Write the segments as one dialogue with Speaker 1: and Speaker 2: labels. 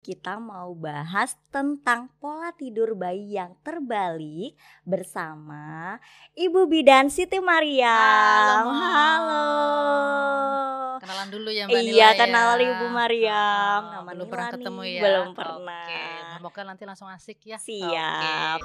Speaker 1: Kita mau bahas tentang pola tidur bayi yang terbalik bersama Ibu Bidan Siti Mariam.
Speaker 2: Halo.
Speaker 1: Halo.
Speaker 2: Kenalan dulu ya Mbak Nila
Speaker 1: Iya,
Speaker 2: ya.
Speaker 1: kenal Ibu Mariam.
Speaker 2: Oh,
Speaker 1: Nama
Speaker 2: belum
Speaker 1: Nila
Speaker 2: pernah
Speaker 1: nih,
Speaker 2: ketemu ya.
Speaker 1: belum pernah.
Speaker 2: Oke, semoga nanti langsung asik ya.
Speaker 1: Siap.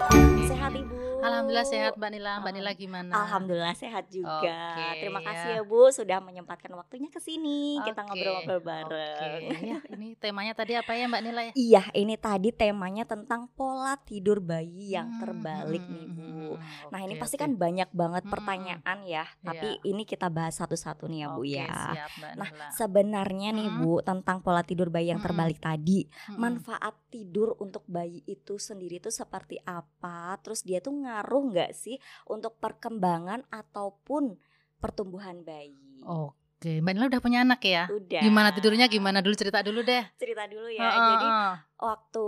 Speaker 2: Oke.
Speaker 1: Sehat Ibu.
Speaker 2: Alhamdulillah sehat Mbak Nila. Mbak Nila gimana?
Speaker 1: Alhamdulillah sehat juga.
Speaker 2: Oke,
Speaker 1: Terima kasih
Speaker 2: ya.
Speaker 1: ya Bu sudah menyempatkan waktunya ke sini. Kita
Speaker 2: Oke,
Speaker 1: ngobrol-ngobrol bareng.
Speaker 2: ya, ini temanya tadi apa ya Mbak Nila ya?
Speaker 1: Iya, ini tadi temanya tentang pola tidur bayi yang
Speaker 2: Hmm,
Speaker 1: terbalik
Speaker 2: hmm,
Speaker 1: nih,
Speaker 2: hmm,
Speaker 1: Bu.
Speaker 2: hmm,
Speaker 1: Nah, ini pasti
Speaker 2: oke.
Speaker 1: kan banyak banget
Speaker 2: Hmm,
Speaker 1: pertanyaan ya, tapi
Speaker 2: Iya.
Speaker 1: ini kita bahas satu-satu nih ya, Bu
Speaker 2: Oke,
Speaker 1: ya.
Speaker 2: siap Mbak
Speaker 1: Nah, sebenarnya nih,
Speaker 2: Hmm.
Speaker 1: Bu, tentang pola tidur bayi yang
Speaker 2: Hmm.
Speaker 1: terbalik tadi,
Speaker 2: Hmm,
Speaker 1: manfaat tidur untuk bayi itu sendiri itu seperti apa? Terus dia tuh ngaruh nggak sih untuk perkembangan ataupun pertumbuhan bayi?
Speaker 2: Oke, Mbak Nila udah punya anak ya?
Speaker 1: Udah.
Speaker 2: Gimana tidurnya gimana dulu cerita dulu deh.
Speaker 1: Cerita dulu ya.
Speaker 2: Heeh,
Speaker 1: Jadi
Speaker 2: heeh.
Speaker 1: waktu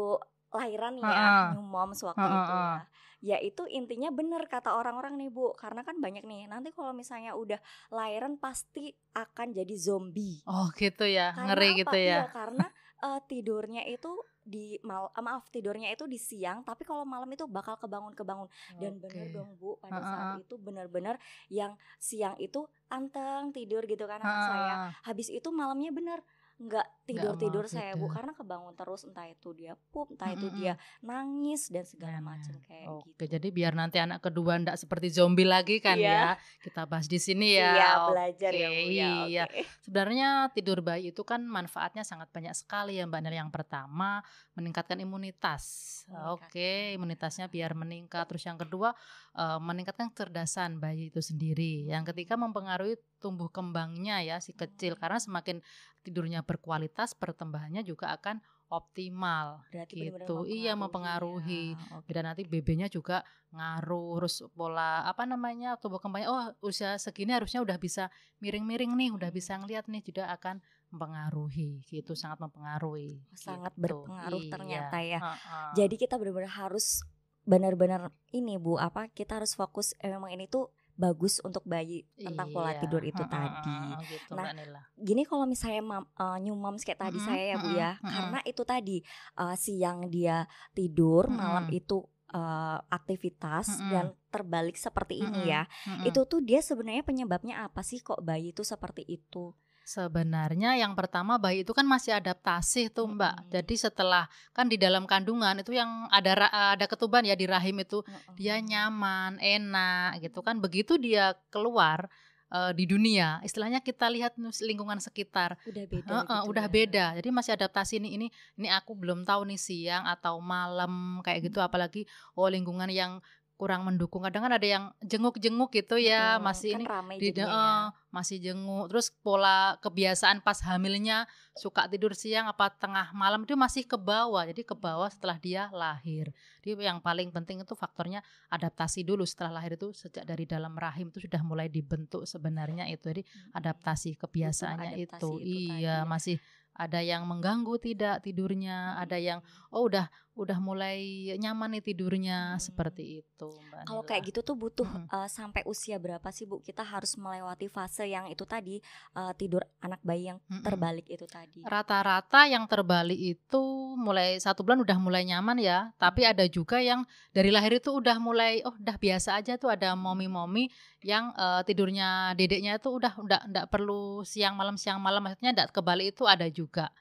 Speaker 1: lahiran ya,
Speaker 2: Heeh.
Speaker 1: new moms waktu
Speaker 2: Heeh,
Speaker 1: itu
Speaker 2: heeh.
Speaker 1: ya. Ya itu intinya bener kata orang-orang nih Bu, karena kan banyak nih. Nanti kalau misalnya udah lahiran pasti akan jadi zombie.
Speaker 2: Oh gitu ya,
Speaker 1: Karena
Speaker 2: ngeri
Speaker 1: apa?
Speaker 2: gitu
Speaker 1: Iya,
Speaker 2: ya.
Speaker 1: karena eh, tidurnya itu di mal eh, maaf tidurnya itu di siang, tapi kalau malam itu bakal kebangun-kebangun. Dan bener
Speaker 2: Oke.
Speaker 1: dong Bu, pada
Speaker 2: Heeh,
Speaker 1: saat itu bener-bener yang siang itu anteng tidur gitu kan anak saya. Habis itu malamnya bener nggak tidur tidur saya bu karena kebangun terus entah itu dia pup entah itu
Speaker 2: Mm-mm.
Speaker 1: dia nangis dan segala
Speaker 2: Nah,
Speaker 1: macam kayak
Speaker 2: Oke,
Speaker 1: gitu
Speaker 2: jadi biar nanti anak kedua ndak seperti zombie lagi kan
Speaker 1: Iya.
Speaker 2: ya. Kita bahas di sini ya.
Speaker 1: Iya,
Speaker 2: Oke,
Speaker 1: belajar ya bu ya
Speaker 2: Iya.
Speaker 1: oke.
Speaker 2: Sebenarnya tidur bayi itu kan manfaatnya sangat banyak sekali ya Mbak Nel. Yang pertama, meningkatkan imunitas. Oke, imunitasnya biar meningkat. Terus yang kedua, eh, meningkatkan kecerdasan bayi itu sendiri. Yang ketiga, mempengaruhi tumbuh kembangnya ya si kecil
Speaker 1: Hmm.
Speaker 2: karena semakin tidurnya berkualitas, pertumbuhannya juga akan optimal
Speaker 1: berarti
Speaker 2: gitu. Iya, mempengaruhi.
Speaker 1: ya.
Speaker 2: Dan nanti BB-nya juga ngaruh terus pola apa namanya tumbuh kembangnya oh usia segini harusnya udah bisa miring-miring nih udah
Speaker 1: Hmm.
Speaker 2: bisa ngeliat nih juga akan mempengaruhi gitu sangat mempengaruhi
Speaker 1: sangat
Speaker 2: gitu.
Speaker 1: berpengaruh
Speaker 2: Iya,
Speaker 1: ternyata ya
Speaker 2: heeh.
Speaker 1: jadi kita benar-benar harus benar-benar ini bu apa kita harus fokus eh, memang ini tuh bagus untuk bayi tentang pola
Speaker 2: Iya,
Speaker 1: tidur itu tadi.
Speaker 2: gitu
Speaker 1: Nah, gini kalau misalnya mam, eh, new moms kayak tadi
Speaker 2: Mm-mm,
Speaker 1: saya ya bu ya karena itu tadi eh, siang dia tidur malam itu eh, aktivitas
Speaker 2: Mm-mm.
Speaker 1: dan terbalik seperti ini
Speaker 2: Mm-mm,
Speaker 1: ya itu tuh dia sebenarnya penyebabnya apa sih kok bayi itu seperti itu
Speaker 2: Sebenarnya yang pertama bayi itu kan masih adaptasi tuh Mbak. Jadi setelah kan di dalam kandungan itu yang ada ra- ada ketuban ya di rahim itu dia
Speaker 1: Mm-mm.
Speaker 2: nyaman, enak gitu kan. Begitu dia keluar eh, di dunia, istilahnya kita lihat lingkungan sekitar,
Speaker 1: udah beda
Speaker 2: Heeh,
Speaker 1: gitu
Speaker 2: udah
Speaker 1: ya.
Speaker 2: beda. Jadi masih adaptasi ini ini ini aku belum tahu nih siang atau malam kayak gitu.
Speaker 1: Hmm.
Speaker 2: Apalagi oh lingkungan yang kurang mendukung. Kadang kan ada yang jenguk-jenguk gitu ya,
Speaker 1: Mm-mm,
Speaker 2: masih
Speaker 1: kan
Speaker 2: ini
Speaker 1: ramai
Speaker 2: di
Speaker 1: ya.
Speaker 2: masih jenguk. Terus pola kebiasaan pas hamilnya suka tidur siang apa tengah malam itu masih ke bawah. Jadi ke bawah setelah dia lahir. Jadi yang paling penting itu faktornya adaptasi dulu setelah lahir itu sejak dari dalam rahim itu sudah mulai dibentuk sebenarnya itu. Jadi adaptasi kebiasaannya
Speaker 1: adaptasi
Speaker 2: itu.
Speaker 1: itu tadi
Speaker 2: Iya,
Speaker 1: ya.
Speaker 2: masih ada yang mengganggu tidak tidurnya, ada yang oh udah udah mulai nyaman nih tidurnya
Speaker 1: Hmm.
Speaker 2: seperti itu, Mbak
Speaker 1: Kalau kayak gitu tuh butuh
Speaker 2: Mm-mm.
Speaker 1: eh, sampai usia berapa sih Bu kita harus melewati fase yang itu tadi eh, tidur anak bayi yang
Speaker 2: Mm-mm.
Speaker 1: terbalik itu tadi.
Speaker 2: Rata-rata yang terbalik itu mulai satu bulan udah mulai nyaman ya, tapi ada juga yang dari lahir itu udah mulai oh udah biasa aja tuh ada momi-momi yang eh, tidurnya dedeknya itu udah udah ndak perlu siang malam siang malam maksudnya ndak kebalik itu ada juga.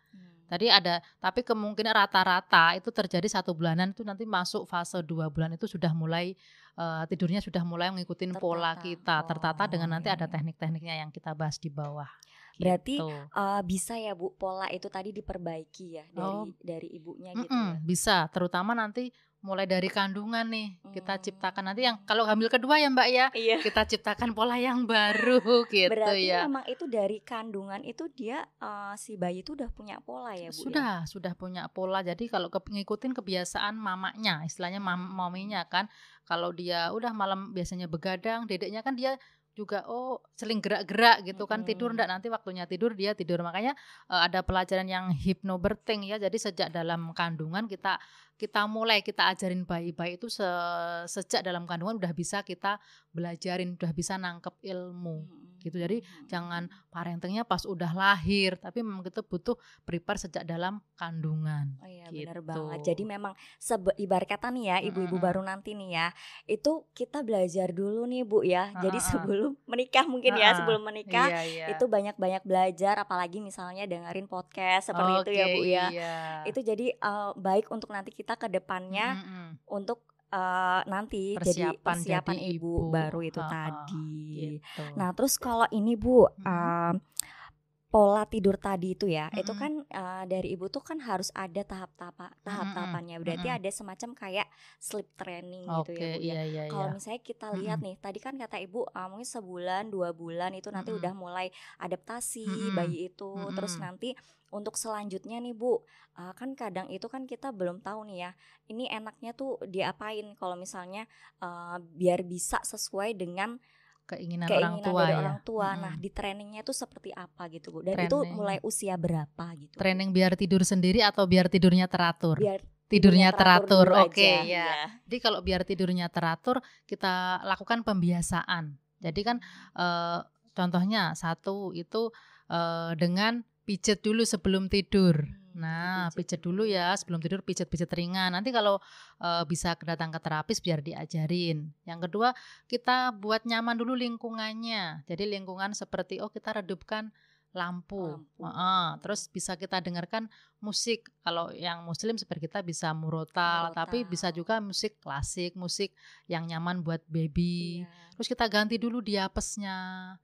Speaker 2: Tadi ada, tapi kemungkinan rata-rata itu terjadi satu bulanan itu nanti masuk fase dua bulan itu sudah mulai eh, tidurnya sudah mulai mengikuti pola kita, tertata dengan
Speaker 1: Oh,
Speaker 2: nanti
Speaker 1: iya,
Speaker 2: ada
Speaker 1: iya.
Speaker 2: teknik-tekniknya yang kita bahas di bawah.
Speaker 1: Berarti,
Speaker 2: Gitu.
Speaker 1: Eh, bisa ya Bu pola itu tadi diperbaiki ya dari
Speaker 2: Oh.
Speaker 1: dari ibunya gitu
Speaker 2: Mm-mm,
Speaker 1: ya.
Speaker 2: bisa, terutama nanti mulai dari kandungan nih kita
Speaker 1: Hmm.
Speaker 2: ciptakan nanti yang kalau hamil kedua ya Mbak ya
Speaker 1: Iya.
Speaker 2: kita ciptakan pola yang baru gitu
Speaker 1: Berarti
Speaker 2: ya.
Speaker 1: memang itu dari kandungan itu dia eh, si bayi itu udah punya pola ya Bu. ya?
Speaker 2: Sudah, sudah punya pola. Jadi kalau ke, ngikutin kebiasaan mamanya, istilahnya mam, maminya kan. Kalau dia udah malam biasanya begadang, dedeknya kan dia juga oh seling gerak-gerak gitu kan tidur
Speaker 1: Mm-mm.
Speaker 2: ndak nanti waktunya tidur dia tidur makanya eh, ada pelajaran yang hypnobirthing ya jadi sejak dalam kandungan kita kita mulai kita ajarin bayi-bayi itu se- sejak dalam kandungan udah bisa kita belajarin udah bisa nangkep ilmu
Speaker 1: Mm-mm.
Speaker 2: gitu. Jadi
Speaker 1: Hmm.
Speaker 2: jangan parentingnya pas udah lahir, tapi memang kita butuh prepare sejak dalam kandungan.
Speaker 1: Oh iya
Speaker 2: gitu.
Speaker 1: benar banget. Jadi memang sebe ibarat kata nih ya ibu-ibu
Speaker 2: Mm-mm.
Speaker 1: baru nanti nih ya, itu kita belajar dulu nih Bu ya. Jadi sebelum menikah mungkin ya, sebelum menikah
Speaker 2: Iya, iya.
Speaker 1: itu banyak-banyak belajar apalagi misalnya dengerin podcast seperti itu ya Bu ya.
Speaker 2: Iya.
Speaker 1: Itu jadi eh, baik untuk nanti kita ke depannya
Speaker 2: Mm-mm.
Speaker 1: untuk eh, nanti jadi
Speaker 2: Persiapan
Speaker 1: persiapan
Speaker 2: jadi
Speaker 1: ibu,
Speaker 2: ibu.
Speaker 1: baru itu
Speaker 2: Heeh,
Speaker 1: tadi.
Speaker 2: gitu.
Speaker 1: Nah, terus kalau ini Bu,
Speaker 2: Mhm.
Speaker 1: em, pola tidur tadi itu ya, itu
Speaker 2: Mhm.
Speaker 1: kan eh, dari ibu tuh kan harus ada tahap-tahap tahap-tahapannya. Berarti
Speaker 2: mhm.
Speaker 1: ada semacam kayak sleep training gitu
Speaker 2: Oke,
Speaker 1: ya Bu ya.
Speaker 2: iya iya
Speaker 1: Kalau
Speaker 2: iya.
Speaker 1: misalnya kita lihat nih, tadi kan kata ibu ah, mungkin sebulan dua bulan itu nanti
Speaker 2: Mhm.
Speaker 1: udah mulai adaptasi
Speaker 2: Mhm.
Speaker 1: bayi itu. Terus
Speaker 2: Mhm.
Speaker 1: nanti untuk selanjutnya nih Bu, ah, kan kadang itu kan kita belum tahu nih ya, ini enaknya tuh diapain kalau misalnya eh, biar bisa sesuai dengan
Speaker 2: Keinginan,
Speaker 1: keinginan
Speaker 2: orang tua
Speaker 1: dari
Speaker 2: ya.
Speaker 1: orang tua. Nah,
Speaker 2: Mm-mm.
Speaker 1: di trainingnya itu seperti apa gitu Bu? Dan itu mulai usia berapa gitu?
Speaker 2: Training biar tidur sendiri atau biar tidurnya teratur?
Speaker 1: Biar
Speaker 2: tidurnya teratur.
Speaker 1: dulu
Speaker 2: Oke,
Speaker 1: aja,
Speaker 2: ya.
Speaker 1: iya.
Speaker 2: Jadi kalau biar tidurnya teratur, kita lakukan pembiasaan. Jadi kan eh, contohnya satu itu eh, dengan pijet dulu sebelum tidur.
Speaker 1: Hmm,
Speaker 2: Nah, pijet dulu ya sebelum tidur pijet-pijet ringan. Nanti kalau eh, bisa datang ke terapis biar diajarin. Yang kedua, kita buat nyaman dulu lingkungannya. Jadi lingkungan seperti oh kita redupkan lampu.
Speaker 1: Lampu.
Speaker 2: Heeh, terus bisa kita dengarkan musik. Kalau yang muslim seperti kita bisa murotal, tapi bisa
Speaker 1: Murotal.
Speaker 2: juga musik klasik, musik yang nyaman buat baby.
Speaker 1: Iya.
Speaker 2: Terus kita ganti dulu diapesnya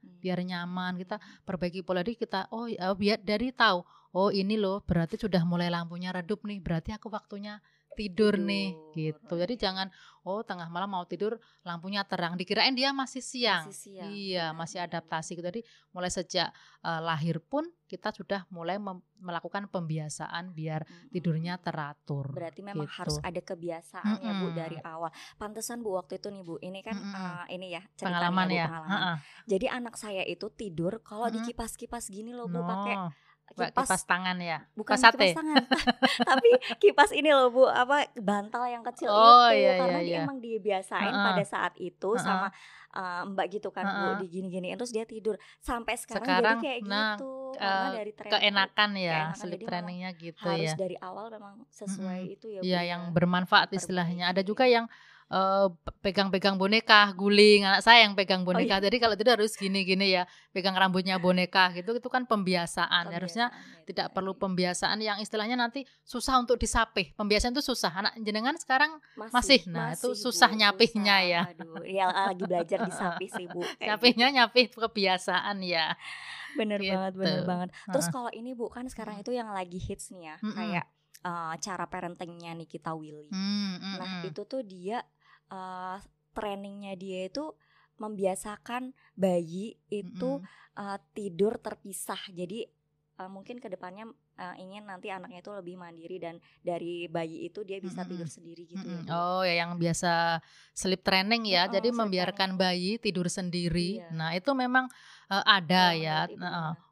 Speaker 2: biar nyaman. Kita perbaiki pola diri kita oh ya, biar dari tahu oh ini loh berarti sudah mulai lampunya redup nih berarti aku waktunya tidur, nih gitu jadi jangan oh tengah malam mau tidur lampunya terang dikirain dia masih siang,
Speaker 1: Masih siang,
Speaker 2: iya masih adaptasi gitu jadi mulai sejak eh, lahir pun kita sudah mulai melakukan pembiasaan biar
Speaker 1: Mm-mm.
Speaker 2: tidurnya teratur
Speaker 1: Berarti memang
Speaker 2: gitu.
Speaker 1: harus ada kebiasaan ya Bu dari awal. Pantesan Bu waktu itu nih Bu, ini kan
Speaker 2: Mm-mm.
Speaker 1: eh, ini ya
Speaker 2: pengalaman
Speaker 1: Bu,
Speaker 2: ya
Speaker 1: pengalaman.
Speaker 2: Heeh.
Speaker 1: Jadi anak saya itu tidur kalau dikipas-kipas gini loh Bu pakai
Speaker 2: No, Mbak, kipas,
Speaker 1: kipas
Speaker 2: tangan ya
Speaker 1: bukan
Speaker 2: kipas sate
Speaker 1: kipas tangan tapi kipas ini loh bu apa bantal yang kecil
Speaker 2: Oh,
Speaker 1: itu
Speaker 2: iya,
Speaker 1: karena
Speaker 2: iya,
Speaker 1: dia
Speaker 2: iya.
Speaker 1: emang dibiasain
Speaker 2: Heeh.
Speaker 1: pada saat itu
Speaker 2: Heeh.
Speaker 1: sama uh, mbak gitu kan
Speaker 2: Heeh.
Speaker 1: bu digini-giniin terus dia tidur sampai sekarang,
Speaker 2: Sekarang,
Speaker 1: jadi kayak
Speaker 2: nah,
Speaker 1: gitu karena
Speaker 2: eh,
Speaker 1: dari training
Speaker 2: keenakan ya
Speaker 1: keenakan.
Speaker 2: sleep trainingnya gitu
Speaker 1: harus
Speaker 2: ya
Speaker 1: dari awal memang sesuai
Speaker 2: Mm-mm.
Speaker 1: itu ya bu
Speaker 2: Iya,
Speaker 1: ya.
Speaker 2: yang bermanfaat istilahnya. Ada juga yang eh, pegang-pegang boneka, guling. Anak saya yang pegang
Speaker 1: Oh,
Speaker 2: boneka.
Speaker 1: iya.
Speaker 2: Jadi kalau tidak harus gini-gini ya, pegang rambutnya boneka gitu. Itu kan pembiasaan. Harusnya
Speaker 1: Pembiasaan itu
Speaker 2: tidak
Speaker 1: tadi.
Speaker 2: perlu pembiasaan yang istilahnya nanti susah untuk disapih. Pembiasaan itu susah. Anak jenengan sekarang masih. Nah, itu susah nyapihnya ya.
Speaker 1: aduh ya lagi belajar disapih sih bu kayak
Speaker 2: nyapihnya nyapih kebiasaan ya.
Speaker 1: Bener banget, bener
Speaker 2: Gitu.
Speaker 1: banget. Terus kalau ini bu kan sekarang
Speaker 2: Mm.
Speaker 1: itu yang lagi hits nih ya,
Speaker 2: Mm-mm.
Speaker 1: kayak eh, cara parentingnya Nikita Willy.
Speaker 2: Hmm, mm,
Speaker 1: Nah
Speaker 2: mm.
Speaker 1: itu tuh dia eh, trainingnya dia itu membiasakan bayi itu
Speaker 2: Mm-mm.
Speaker 1: eh, tidur terpisah. Jadi eh, mungkin ke depannya eh, ingin nanti anaknya itu lebih mandiri dan dari bayi itu dia bisa
Speaker 2: Mm-mm.
Speaker 1: tidur sendiri gitu ya.
Speaker 2: Mm-mm.
Speaker 1: Bu.
Speaker 2: Oh ya yang biasa sleep training ya.
Speaker 1: Heeh,
Speaker 2: Jadi membiarkan bayi tidur sendiri.
Speaker 1: Iya.
Speaker 2: Nah, itu memang eh, ada
Speaker 1: Kalau
Speaker 2: ya.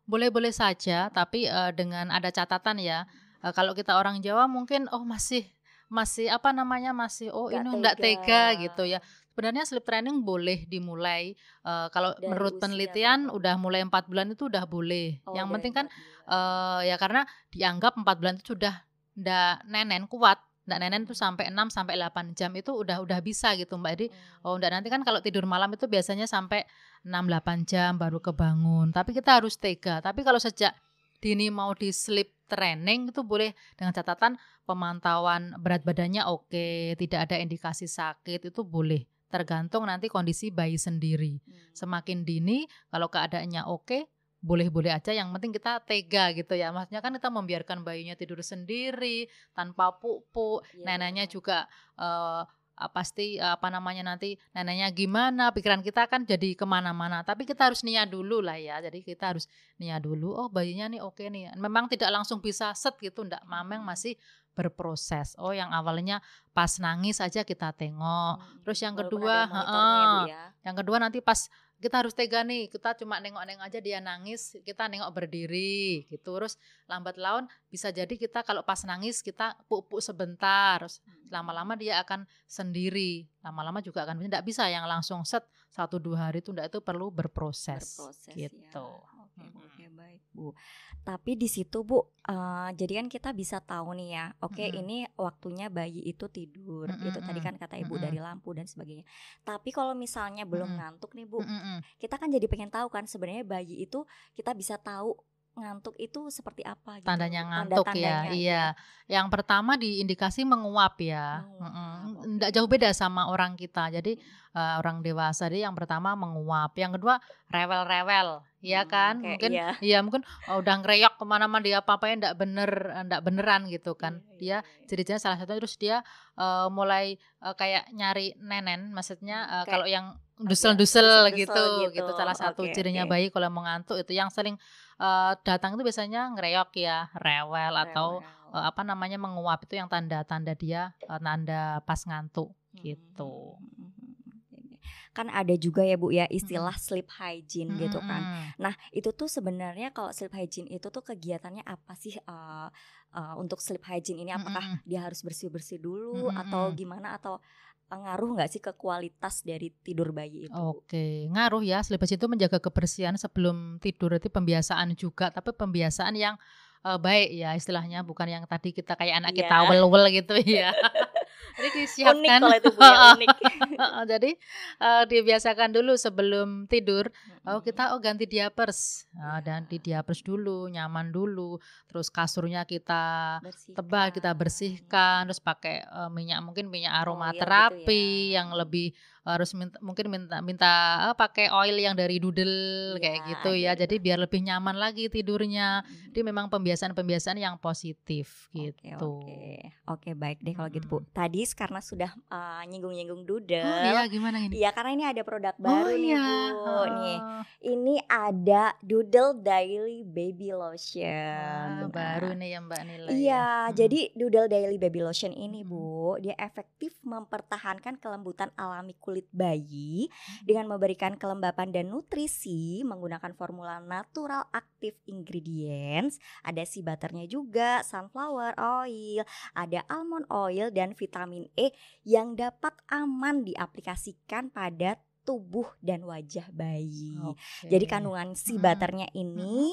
Speaker 2: Boleh-boleh saja tapi eh, dengan ada catatan ya. Eh, kalau kita orang Jawa mungkin oh masih masih apa namanya masih oh ini enggak tega
Speaker 1: tega.
Speaker 2: gitu ya. Sebenarnya sleep training boleh dimulai eh, kalau
Speaker 1: Dari
Speaker 2: menurut
Speaker 1: usia
Speaker 2: penelitian udah mulai empat bulan itu udah boleh.
Speaker 1: Oh,
Speaker 2: Yang penting kan eh ya karena dianggap empat bulan itu sudah ndak nenen kuat. Ndak nenen itu sampai 6 sampai 8 jam itu udah udah bisa gitu Mbak. Jadi
Speaker 1: Hmm.
Speaker 2: oh ndak nanti kan kalau tidur malam itu biasanya sampai 6 8 jam baru kebangun. Tapi kita harus tega. Tapi kalau sejak dini mau di sleep training itu boleh dengan catatan pemantauan berat badannya oke, tidak ada indikasi sakit itu boleh. Tergantung nanti kondisi bayi sendiri.
Speaker 1: Hmm.
Speaker 2: Semakin dini kalau keadaannya oke, boleh-boleh aja yang penting kita tega gitu ya. Maksudnya kan kita membiarkan bayinya tidur sendiri tanpa pupuk,
Speaker 1: Iya,
Speaker 2: neneknya juga ah, pasti eh, apa namanya nanti neneknya gimana pikiran kita kan jadi ke mana-mana. Tapi kita harus niat dulu lah ya. Jadi kita harus niat dulu oh bayinya nih oke nih. Memang tidak langsung bisa set gitu ndak mameng masih berproses. Oh yang awalnya pas nangis aja kita tengok.
Speaker 1: Hmm.
Speaker 2: terus yang kedua,
Speaker 1: ya, ya.
Speaker 2: yang kedua nanti pas kita harus tega nih, kita cuma nengok-nengok aja dia nangis, kita nengok berdiri gitu. Terus lambat laun bisa jadi kita kalau pas nangis kita pupuk sebentar, terus
Speaker 1: Hmm.
Speaker 2: lama-lama dia akan sendiri. Lama-lama juga akan tidak bisa yang langsung set satu dua hari tunda itu perlu berproses,
Speaker 1: Berproses,
Speaker 2: gitu.
Speaker 1: ya. Oke, oke baik Bu. Tapi di situ Bu, eh, jadi kan kita bisa tahu nih ya. Oke,
Speaker 2: Mm-mm.
Speaker 1: ini waktunya bayi itu tidur.
Speaker 2: Mm-mm,
Speaker 1: Itu tadi kan kata Ibu
Speaker 2: mm-mm.
Speaker 1: dari lampu dan sebagainya. Tapi kalau misalnya belum
Speaker 2: Mm-mm.
Speaker 1: ngantuk nih Bu,
Speaker 2: Mm-mm.
Speaker 1: kita kan jadi pengen tahu kan sebenarnya bayi itu kita bisa tahu ngantuk itu seperti apa gitu.
Speaker 2: Tandanya ngantuk ya,
Speaker 1: Tanda-tandanya,
Speaker 2: iya. Yang pertama diindikasi menguap ya, Mm-mm.
Speaker 1: oke.
Speaker 2: nggak jauh beda sama orang kita. Jadi eh, orang dewasa jadi yang pertama menguap, yang kedua rewel-rewel, ya
Speaker 1: Hmm,
Speaker 2: kan?
Speaker 1: kayak
Speaker 2: Mungkin
Speaker 1: iya.
Speaker 2: iya mungkin oh, udah ngereyok ke mana-mana dia apa-apain nggak bener, nggak beneran gitu kan.
Speaker 1: Iya, iya,
Speaker 2: Dia
Speaker 1: iya.
Speaker 2: ciri-cirinya salah satunya terus dia eh, mulai eh, kayak nyari nenen, maksudnya
Speaker 1: Hmm,
Speaker 2: eh,
Speaker 1: kayak
Speaker 2: kalau yang
Speaker 1: dusel-dusel
Speaker 2: gitu,
Speaker 1: gitu.
Speaker 2: gitu. Salah satu
Speaker 1: Oke,
Speaker 2: cirinya
Speaker 1: oke.
Speaker 2: bayi kalau mau ngantuk itu yang sering eh, datang itu biasanya ngereyok ya, rewel atau
Speaker 1: Rewel.
Speaker 2: eh, apa namanya menguap itu yang tanda-tanda dia eh, tanda pas ngantuk gitu.
Speaker 1: Hmm, Kan ada juga ya Bu ya istilah sleep hygiene gitu kan.
Speaker 2: Mm-mm.
Speaker 1: Nah, itu tuh sebenarnya kalau sleep hygiene itu tuh kegiatannya apa sih eh, eh, untuk sleep hygiene ini apakah
Speaker 2: Mm-mm.
Speaker 1: dia harus bersih-bersih dulu atau
Speaker 2: Mm-mm.
Speaker 1: gimana atau ngaruh nggak sih ke kualitas dari tidur bayi itu?
Speaker 2: Oke, ngaruh ya. Sleep hygiene itu menjaga kebersihan sebelum tidur itu pembiasaan juga, tapi pembiasaan yang eh, baik ya istilahnya, bukan yang tadi kita kayak anak kita
Speaker 1: Iya.
Speaker 2: wel-wel gitu ya. Jadi
Speaker 1: Unik
Speaker 2: disiapkan.
Speaker 1: kalau itu Bu ya, unik.
Speaker 2: Jadi eh, dibiasakan dulu sebelum tidur. Oh kita oh ganti diapers, Nah,
Speaker 1: Iya.
Speaker 2: ganti diapers dulu, nyaman dulu. Terus kasurnya kita
Speaker 1: Bersihkan.
Speaker 2: tebal kita bersihkan terus pakai eh, minyak mungkin minyak aromaterapi
Speaker 1: gitu ya.
Speaker 2: yang lebih harus minta, mungkin minta minta eh, pakai oil yang dari doodle kayak
Speaker 1: Iya,
Speaker 2: gitu ya
Speaker 1: gitu.
Speaker 2: jadi biar lebih nyaman lagi tidurnya
Speaker 1: Mm-mm.
Speaker 2: jadi memang pembiasaan-pembiasaan yang positif
Speaker 1: Oke,
Speaker 2: gitu
Speaker 1: Oke, oke baik deh kalau gitu Bu.
Speaker 2: Mm.
Speaker 1: Tadi karena sudah uh, nyinggung-nyinggung doodle.
Speaker 2: oh iya gimana ini
Speaker 1: Iya, karena ini ada produk
Speaker 2: oh
Speaker 1: baru nih
Speaker 2: iya
Speaker 1: Bu. Nih,
Speaker 2: heeh.
Speaker 1: ini ada Doodle Daily Baby Lotion. Nah,
Speaker 2: baru nih ya Mbak Nila
Speaker 1: Iya,
Speaker 2: ya.
Speaker 1: Jadi Doodle Daily Baby Lotion ini. Bu, dia efektif mempertahankan kelembutan alami kulit bayi
Speaker 2: Mm.
Speaker 1: dengan memberikan kelembapan dan nutrisi menggunakan formula natural active ingredients. Ada sea butternya juga, sunflower oil, ada almond oil dan vitamin E yang dapat aman diaplikasikan pada tubuh dan wajah bayi.
Speaker 2: Oke.
Speaker 1: Jadi kandungan
Speaker 2: Mm-mm.
Speaker 1: butternya ini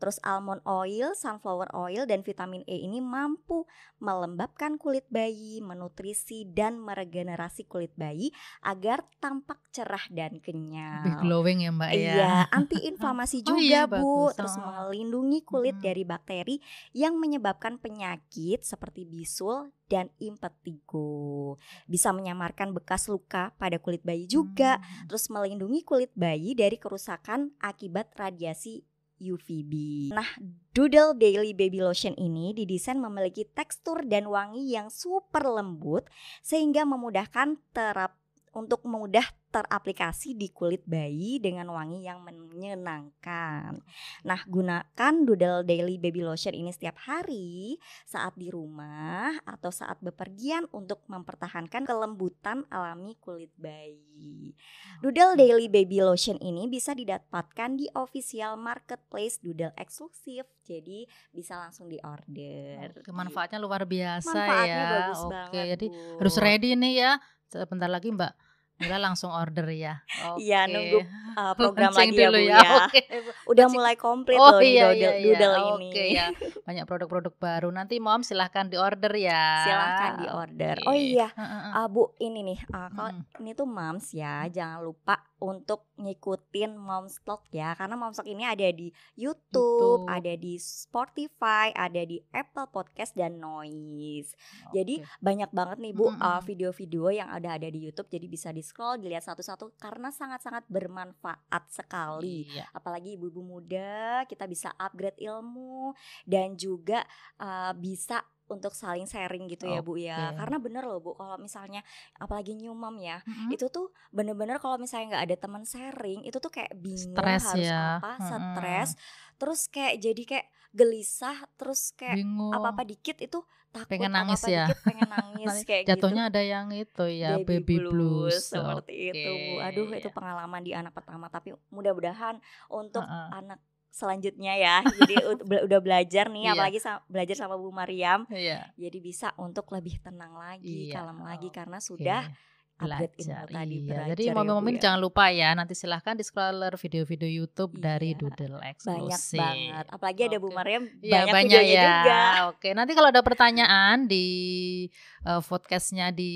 Speaker 1: Terus almond oil, sunflower oil, dan vitamin E ini mampu melembabkan kulit bayi, menutrisi dan meregenerasi kulit bayi agar tampak cerah dan kenyal.
Speaker 2: lebih glowing ya Mbak ya
Speaker 1: Iya, antiinflamasi
Speaker 2: Oh
Speaker 1: juga
Speaker 2: iya,
Speaker 1: Bu.
Speaker 2: bagus.
Speaker 1: Terus
Speaker 2: Oh.
Speaker 1: melindungi kulit
Speaker 2: Mm-mm.
Speaker 1: dari bakteri yang menyebabkan penyakit seperti bisul dan impetigo. Bisa menyamarkan bekas luka pada kulit bayi juga.
Speaker 2: Hmm.
Speaker 1: Terus melindungi kulit bayi dari kerusakan akibat radiasi UVB. Nah, Doodle Daily Baby Lotion ini didesain memiliki tekstur dan wangi yang super lembut sehingga memudahkan terap untuk mudah teraplikasi di kulit bayi dengan wangi yang menyenangkan. Nah, gunakan Doodle Daily Baby Lotion ini setiap hari saat di rumah atau saat bepergian untuk mempertahankan kelembutan alami kulit bayi. Doodle Daily Baby Lotion ini bisa didapatkan di official marketplace Doodle eksklusif. Jadi bisa langsung diorder.
Speaker 2: Oke, manfaatnya luar biasa
Speaker 1: Manfaatnya
Speaker 2: ya.
Speaker 1: bagus
Speaker 2: Oke,
Speaker 1: banget,
Speaker 2: jadi
Speaker 1: Bu.
Speaker 2: harus ready nih ya. Sebentar lagi Mbak Mila langsung order ya.
Speaker 1: Iya,
Speaker 2: Oke.
Speaker 1: nunggu uh, program
Speaker 2: Launching
Speaker 1: lagi ya, Bu
Speaker 2: ya.
Speaker 1: ya.
Speaker 2: Oke.
Speaker 1: Udah mulai komplit
Speaker 2: Oh
Speaker 1: loh
Speaker 2: iya
Speaker 1: doodle,
Speaker 2: iya iya.
Speaker 1: doodle ini.
Speaker 2: Oke ya. Banyak produk-produk baru. Nanti Mom silahkan diorder ya.
Speaker 1: Silahkan diorder.
Speaker 2: Oke.
Speaker 1: Oh iya, uh, Bu, ini nih, uh, kalau
Speaker 2: Mm-mm.
Speaker 1: ini tuh moms ya, jangan lupa untuk ngikutin Moms Talk ya, karena Moms Talk ini ada di YouTube,
Speaker 2: YouTube.
Speaker 1: ada di Spotify, ada di Apple Podcast dan Noise. Jadi
Speaker 2: Oke.
Speaker 1: banyak banget nih Bu
Speaker 2: Mm-mm.
Speaker 1: uh, video-video yang ada ada di YouTube, jadi bisa di scroll, dilihat satu-satu karena sangat-sangat bermanfaat sekali.
Speaker 2: Iya.
Speaker 1: apalagi ibu-ibu muda kita bisa upgrade ilmu dan juga uh, bisa untuk saling sharing gitu ya bu ya karena bener loh bu kalau misalnya apalagi new mom ya
Speaker 2: Mm-mm.
Speaker 1: itu tuh bener-bener kalau misalnya nggak ada teman sharing itu tuh kayak bingung
Speaker 2: Stres
Speaker 1: harus
Speaker 2: ya.
Speaker 1: apa
Speaker 2: Mm-mm.
Speaker 1: stres terus kayak jadi kayak gelisah terus kayak
Speaker 2: Bingung.
Speaker 1: apa-apa dikit itu takut
Speaker 2: Pengen nangis
Speaker 1: apa-apa
Speaker 2: ya.
Speaker 1: dikit pengen nangis kayak
Speaker 2: Jatuhnya
Speaker 1: gitu
Speaker 2: ada yang itu ya baby, blues.
Speaker 1: seperti itu Bu. Aduh itu pengalaman di anak pertama tapi mudah-mudahan untuk
Speaker 2: Heeh.
Speaker 1: anak selanjutnya ya. Jadi udah belajar nih
Speaker 2: Iya.
Speaker 1: apalagi sa- belajar sama Bu Mariam
Speaker 2: Iya.
Speaker 1: jadi bisa untuk lebih tenang lagi,
Speaker 2: Iya,
Speaker 1: kalem lagi karena sudah upgrade
Speaker 2: belajar.
Speaker 1: ilmu tadi
Speaker 2: Iya,
Speaker 1: belajar
Speaker 2: jadi
Speaker 1: ya, Bu,
Speaker 2: momen-momen
Speaker 1: ya.
Speaker 2: jangan lupa ya. Nanti silahkan di scroller video-video YouTube dari
Speaker 1: Iya,
Speaker 2: Doodle
Speaker 1: banyak
Speaker 2: eksklusif.
Speaker 1: banget. Apalagi ada Bu
Speaker 2: Oke.
Speaker 1: Mariam
Speaker 2: Iya
Speaker 1: banyak,
Speaker 2: banyak ya.
Speaker 1: juga.
Speaker 2: Oke, nanti kalau ada pertanyaan di eh, podcastnya di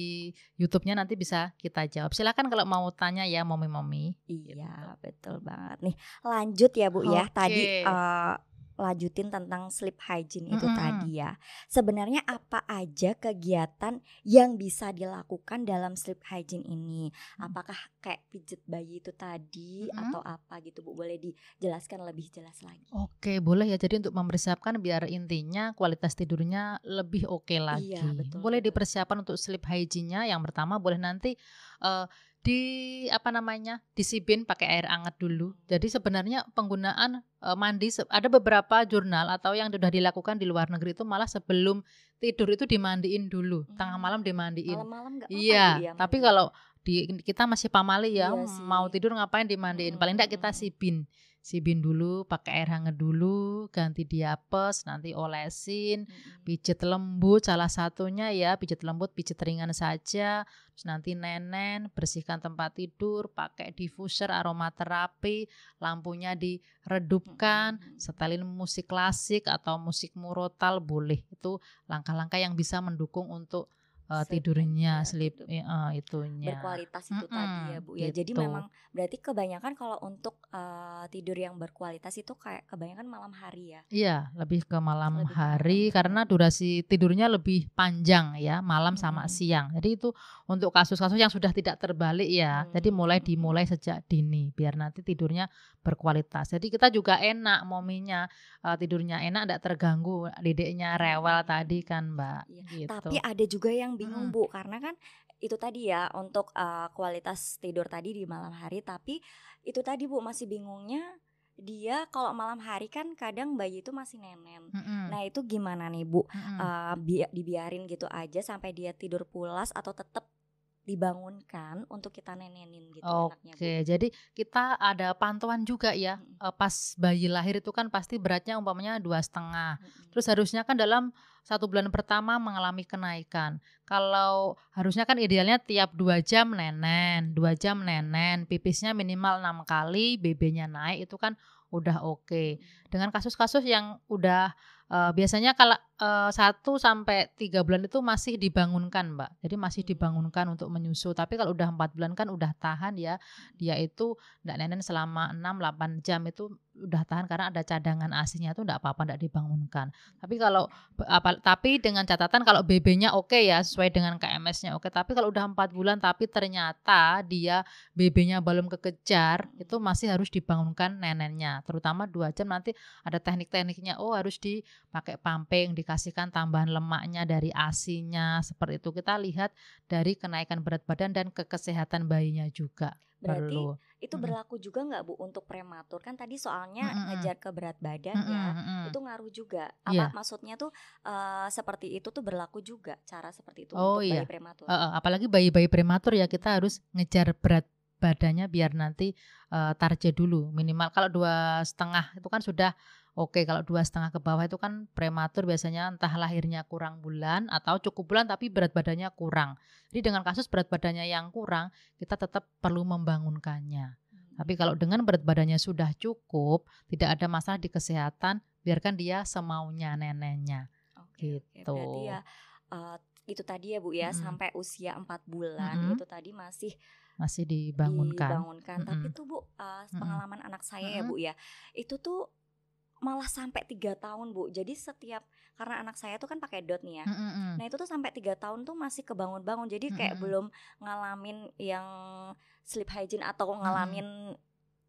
Speaker 2: YouTube-nya nanti bisa kita jawab. Silahkan kalau mau tanya ya, momi-momi.
Speaker 1: Iya, betul banget nih. Lanjut ya Bu ya. Tadi
Speaker 2: Oke.
Speaker 1: Lanjutin tentang sleep hygiene itu
Speaker 2: Mm-mm.
Speaker 1: tadi ya. Sebenarnya apa aja kegiatan yang bisa dilakukan dalam sleep hygiene ini?
Speaker 2: Hmm.
Speaker 1: Apakah kayak pijet bayi itu tadi
Speaker 2: Mm-mm.
Speaker 1: atau apa gitu Bu? Boleh dijelaskan lebih jelas lagi?
Speaker 2: Oke, boleh ya. Jadi untuk mempersiapkan biar intinya kualitas tidurnya lebih oke lagi.
Speaker 1: Iya, betul,
Speaker 2: boleh dipersiapkan untuk sleep hygiene-nya. Yang pertama boleh nanti eh, di apa namanya disipin pakai air hangat dulu. Jadi sebenarnya penggunaan eh, mandi ada beberapa jurnal atau yang sudah dilakukan di luar negeri itu malah sebelum tidur itu dimandiin dulu, tengah
Speaker 1: Hmm.
Speaker 2: malam dimandiin.
Speaker 1: Malam-malam
Speaker 2: Iya,
Speaker 1: Bu ya
Speaker 2: tapi kalau di kita masih pamali ya,
Speaker 1: Iya sih.
Speaker 2: mau tidur ngapain dimandiin. Paling enggak kita
Speaker 1: Mm-mm.
Speaker 2: sibin. Sibin dulu, pakai air hangat dulu, ganti diapes, nanti olesin,
Speaker 1: Mm-mm.
Speaker 2: pijet lembut salah satunya ya, pijet lembut, pijet ringan saja. Terus nanti nenen, bersihkan tempat tidur, pakai diffuser aromaterapi, lampunya diredupkan,
Speaker 1: Mm-mm.
Speaker 2: setelin musik klasik atau musik murotal boleh. Itu langkah-langkah yang bisa mendukung untuk uh, tidurnya, sleep uh, itunya.
Speaker 1: berkualitas itu tadi ya Bu ya. Jadi
Speaker 2: gitu.
Speaker 1: memang berarti kebanyakan kalau untuk eh, tidur yang berkualitas itu kayak kebanyakan malam hari ya.
Speaker 2: Iya, lebih ke malam
Speaker 1: Lebih ke
Speaker 2: hari
Speaker 1: malam.
Speaker 2: karena durasi tidurnya lebih panjang ya, malam sama
Speaker 1: Mm-mm.
Speaker 2: siang. Jadi itu untuk kasus-kasus yang sudah tidak terbalik ya. Jadi mulai
Speaker 1: Hmm.
Speaker 2: dimulai sejak dini biar nanti tidurnya berkualitas. Jadi kita juga enak mominya eh, tidurnya enak tidak terganggu, dedeknya rewel
Speaker 1: Mm-mm.
Speaker 2: tadi kan, Mbak.
Speaker 1: Iya,
Speaker 2: Gitu.
Speaker 1: Tapi ada juga yang bingung
Speaker 2: Mm-mm.
Speaker 1: Bu karena kan itu tadi ya untuk eh, kualitas tidur tadi di malam hari tapi itu tadi Bu masih bingungnya dia kalau malam hari kan kadang bayi itu masih nenen.
Speaker 2: Mm-mm.
Speaker 1: Nah, itu gimana nih Bu?
Speaker 2: Mm-mm.
Speaker 1: Eh, bi- dibiarin gitu aja sampai dia tidur pulas atau tetap dibangunkan untuk kita nenenin gitu enaknya Bu.
Speaker 2: Oke, jadi kita ada pantauan juga ya. Eh, Pas bayi lahir itu kan pasti beratnya umpamanya dua setengah.
Speaker 1: Mm-mm.
Speaker 2: Terus harusnya kan dalam satu bulan pertama mengalami kenaikan. Kalau harusnya kan idealnya tiap dua jam nenen, dua jam nenen, pipisnya minimal enam kali, BB-nya naik itu kan udah oke. Dengan kasus-kasus yang udah eh, biasanya kalau satu sampai tiga bulan itu masih dibangunkan, Mbak. Jadi masih
Speaker 1: Hmm.
Speaker 2: dibangunkan untuk menyusu. Tapi kalau udah empat bulan kan udah tahan ya. Dia itu ndak nenen selama 6-8 jam itu udah tahan karena ada cadangan asinya itu ndak apa-apa ndak dibangunkan. Tapi kalau apa, tapi dengan catatan kalau BB-nya oke ya sesuai dengan KMS-nya oke. Tapi kalau udah empat bulan tapi ternyata dia BB-nya belum kekejar itu masih harus dibangunkan nenennya. Terutama dua jam nanti ada teknik-tekniknya. Oh harus dipakai pumping, dikasihkan tambahan lemaknya dari asinya seperti itu. Kita lihat dari kenaikan berat badan dan kekesehatan bayinya juga
Speaker 1: Berarti
Speaker 2: perlu.
Speaker 1: itu berlaku juga nggak Bu untuk prematur? Kan tadi soalnya
Speaker 2: Mm-mm.
Speaker 1: ngejar ke berat badan
Speaker 2: Mm-mm,
Speaker 1: ya. Itu ngaruh juga. Apa
Speaker 2: Iya.
Speaker 1: maksudnya tuh eh, seperti itu tuh berlaku juga cara seperti itu
Speaker 2: Oh,
Speaker 1: untuk
Speaker 2: iya.
Speaker 1: bayi prematur.
Speaker 2: Eh, apalagi bayi-bayi prematur ya kita harus ngejar berat badannya biar nanti eh, target dulu minimal kalau dua setengah itu kan sudah oke kalau dua setengah ke bawah itu kan prematur biasanya entah lahirnya kurang bulan atau cukup bulan tapi berat badannya kurang jadi dengan kasus berat badannya yang kurang kita tetap perlu membangunkannya
Speaker 1: Hmm.
Speaker 2: tapi kalau dengan berat badannya sudah cukup tidak ada masalah di kesehatan biarkan dia semaunya neneknya
Speaker 1: Oke, oke.
Speaker 2: gitu.
Speaker 1: Berarti ya eh, itu tadi ya Bu ya
Speaker 2: Mm-mm.
Speaker 1: sampai usia 4 bulan
Speaker 2: Mm-mm.
Speaker 1: itu tadi masih
Speaker 2: masih dibangunkan
Speaker 1: dibangunkan. Tapi
Speaker 2: Mm-mm.
Speaker 1: tuh Bu
Speaker 2: Mm-mm.
Speaker 1: pengalaman anak saya ya Bu ya itu tuh malah sampai tiga tahun Bu. Jadi setiap karena anak saya tuh kan pakai dot nih ya.
Speaker 2: Mm-mm.
Speaker 1: Nah itu tuh sampai tiga tahun tuh masih kebangun-bangun. Jadi kayak
Speaker 2: Mm-mm.
Speaker 1: belum ngalamin yang sleep hygiene atau ngalamin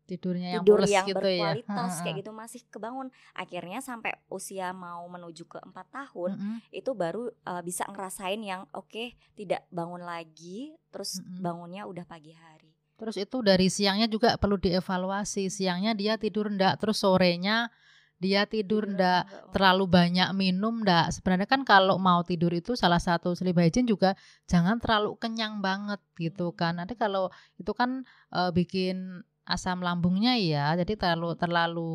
Speaker 2: tidurnya yang
Speaker 1: tidur yang
Speaker 2: gitu ya
Speaker 1: berkualitas
Speaker 2: Heeh.
Speaker 1: kayak gitu masih kebangun. Akhirnya sampai usia mau menuju ke empat tahun
Speaker 2: Mm-mm.
Speaker 1: itu baru uh, bisa ngerasain yang oke tidak bangun lagi terus
Speaker 2: Mm-mm.
Speaker 1: bangunnya udah pagi hari.
Speaker 2: Terus itu dari siangnya juga perlu dievaluasi. Siangnya dia tidur ndak, terus sorenya dia tidur
Speaker 1: Tiduran
Speaker 2: ndak, terlalu banyak minum ndak. Sebenarnya kan kalau mau tidur itu salah satu sleep hygiene juga jangan terlalu kenyang banget gitu
Speaker 1: Hmm.
Speaker 2: kan. Nanti kalau itu kan eh, bikin asam lambungnya ya, jadi terlalu terlalu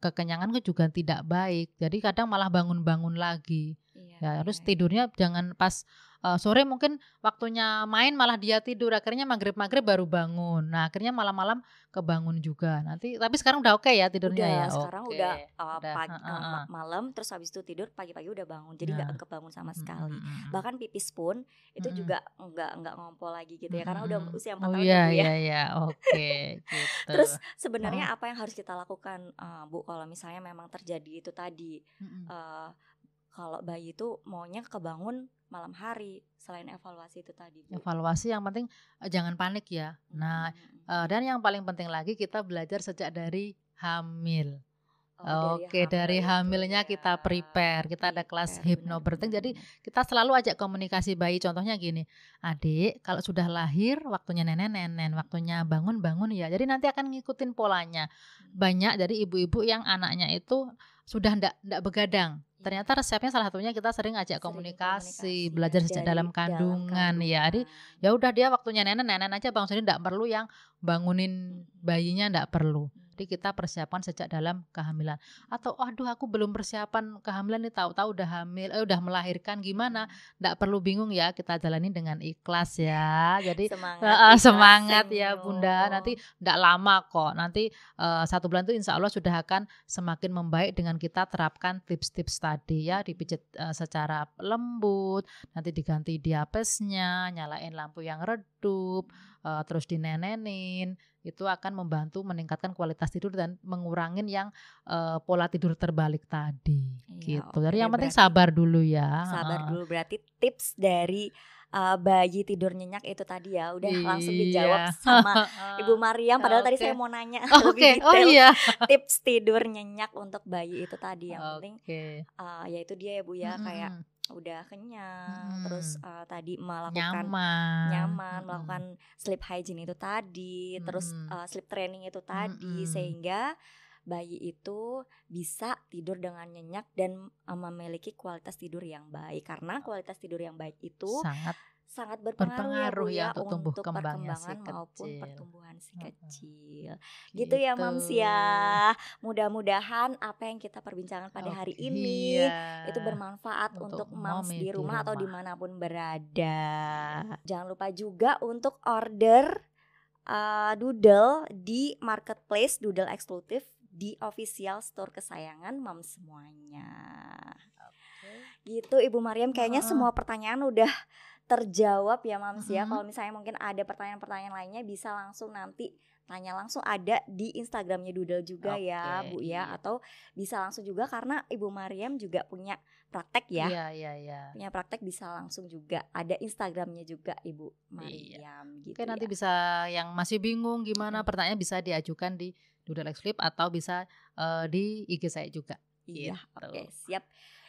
Speaker 2: kekenyangan juga tidak baik. Jadi kadang malah bangun-bangun lagi.
Speaker 1: Iya,
Speaker 2: Ya harus
Speaker 1: iya.
Speaker 2: tidurnya jangan pas eh, sore mungkin waktunya main malah dia tidur akhirnya maghrib maghrib baru bangun. Nah akhirnya malam-malam kebangun juga. Nanti tapi sekarang udah oke ya tidurnya
Speaker 1: udah
Speaker 2: ya.
Speaker 1: sekarang
Speaker 2: Oke.
Speaker 1: udah, uh,
Speaker 2: Udah,
Speaker 1: pagi, uh,
Speaker 2: heeh.
Speaker 1: malam terus habis itu tidur pagi-pagi udah bangun jadi
Speaker 2: Nah.
Speaker 1: nggak kebangun sama
Speaker 2: Mm,
Speaker 1: sekali
Speaker 2: mm, mm, mm.
Speaker 1: bahkan pipis pun itu
Speaker 2: Mm-mm.
Speaker 1: juga nggak nggak ngompol lagi gitu ya karena udah usia empat
Speaker 2: Oh
Speaker 1: tahun
Speaker 2: iya
Speaker 1: ya ya
Speaker 2: iya iya oke gitu.
Speaker 1: terus sebenarnya apa yang harus kita lakukan uh, bu kalau misalnya memang terjadi itu tadi
Speaker 2: Mm-mm.
Speaker 1: uh, kalau bayi itu maunya kebangun malam hari selain evaluasi itu tadi bu
Speaker 2: evaluasi yang penting eh, jangan panik ya. Nah
Speaker 1: Mm,
Speaker 2: eh, dan yang paling penting lagi kita belajar sejak dari hamil.
Speaker 1: Oh,
Speaker 2: Oke, dari
Speaker 1: hamil itu
Speaker 2: hamilnya
Speaker 1: ya.
Speaker 2: kita prepare. Kita ada kelas
Speaker 1: Prepare,
Speaker 2: hypnobirthing. Jadi kita selalu ajak komunikasi bayi. Contohnya gini, adik, kalau sudah lahir, waktunya nenen-nenen, waktunya bangun-bangun ya. Jadi nanti akan ngikutin polanya. Banyak dari ibu-ibu yang anaknya itu sudah ndak ndak begadang. Ternyata resepnya salah satunya kita sering ajak
Speaker 1: Sering
Speaker 2: komunikasi,
Speaker 1: komunikasi
Speaker 2: belajar sejak
Speaker 1: dari
Speaker 2: dalam kandungan ya. Jadi
Speaker 1: kandungan.
Speaker 2: ya udah dia waktunya nenen nenen aja bang Sudi ndak perlu yang bangunin bayinya ndak perlu. Jadi kita persiapan sejak dalam kehamilan. Atau aduh aku belum persiapan kehamilan nih tahu-tahu udah hamil, eh udah melahirkan gimana? Ndak perlu bingung ya, kita jalani dengan ikhlas ya. Jadi
Speaker 1: semangat ikhlas,
Speaker 2: semangat ya. Bunda. Nanti ndak lama kok. Nanti eh, satu bulan itu insya Allah sudah akan semakin membaik dengan kita terapkan tips-tips tadi ya. Dipijit eh, secara lembut, nanti diganti diapesnya, nyalain lampu yang redup, eh, terus dinenenin itu akan membantu meningkatkan kualitas tidur dan mengurangin yang eh, pola tidur terbalik tadi
Speaker 1: Iya,
Speaker 2: gitu. Jadi yang penting sabar dulu ya.
Speaker 1: sabar dulu berarti tips dari uh, bayi tidur nyenyak itu tadi ya udah langsung dijawab
Speaker 2: Iya.
Speaker 1: sama Ibu Mariam padahal tadi
Speaker 2: Oke.
Speaker 1: saya mau nanya
Speaker 2: Oke,
Speaker 1: lebih
Speaker 2: oh
Speaker 1: detail
Speaker 2: iya.
Speaker 1: tips tidur nyenyak untuk bayi itu tadi yang penting
Speaker 2: Oke.
Speaker 1: uh, yaitu dia ya Bu ya kayak
Speaker 2: Mm-mm.
Speaker 1: Udah kenyang
Speaker 2: Mm-mm.
Speaker 1: terus uh, tadi melakukan
Speaker 2: nyaman,
Speaker 1: nyaman
Speaker 2: Mm-mm.
Speaker 1: melakukan sleep hygiene itu tadi terus
Speaker 2: Mm-mm.
Speaker 1: uh, sleep training itu tadi
Speaker 2: Mm-mm.
Speaker 1: sehingga bayi itu bisa tidur dengan nyenyak dan uh, memiliki kualitas tidur yang baik karena kualitas tidur yang baik itu
Speaker 2: sangat
Speaker 1: sangat berpengaruh,
Speaker 2: Berpengaruh
Speaker 1: ya,
Speaker 2: ya untuk tumbuh
Speaker 1: untuk
Speaker 2: kembangnya si
Speaker 1: perkembangan maupun
Speaker 2: kecil.
Speaker 1: pertumbuhan si kecil gitu ya Mams ya mudah-mudahan apa yang kita perbincangkan pada hari
Speaker 2: Oke,
Speaker 1: ini
Speaker 2: iya.
Speaker 1: itu bermanfaat
Speaker 2: Untuk
Speaker 1: untuk moms
Speaker 2: mommy
Speaker 1: di
Speaker 2: di
Speaker 1: rumah atau
Speaker 2: rumah.
Speaker 1: di mana pun berada. Jangan lupa juga untuk order uh, doodle di marketplace doodle eksklusif di official store kesayangan moms semuanya. Gitu Ibu Mariam kayaknya
Speaker 2: Heeh.
Speaker 1: semua pertanyaan udah terjawab ya moms ya.
Speaker 2: Mhm.
Speaker 1: Kalau misalnya mungkin ada pertanyaan-pertanyaan lainnya bisa langsung nanti tanya langsung ada di Instagramnya Doodle juga ya
Speaker 2: Oke,
Speaker 1: Bu ya
Speaker 2: iya.
Speaker 1: atau bisa langsung juga karena Ibu Mariam juga punya praktek ya
Speaker 2: Iya, iya, iya.
Speaker 1: punya praktek bisa langsung juga ada Instagramnya juga Ibu
Speaker 2: Iya.
Speaker 1: Mariam gitu
Speaker 2: Oke, nanti
Speaker 1: ya.
Speaker 2: bisa yang masih bingung gimana
Speaker 1: Mm-mm.
Speaker 2: pertanyaan bisa diajukan di Doodle X Flip atau bisa eh, di IG saya juga.
Speaker 1: Iya,
Speaker 2: gitu.
Speaker 1: oke siap.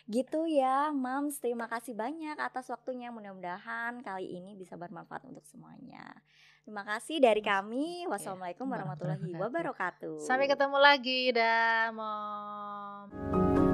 Speaker 1: Gitu ya, Mams. Terima kasih banyak atas waktunya. Mudah-mudahan kali ini bisa bermanfaat untuk semuanya. Terima kasih dari kami. Wassalamualaikum
Speaker 2: warahmatullahi
Speaker 1: wabarakatuh.
Speaker 2: Sampai ketemu lagi dah, Mom.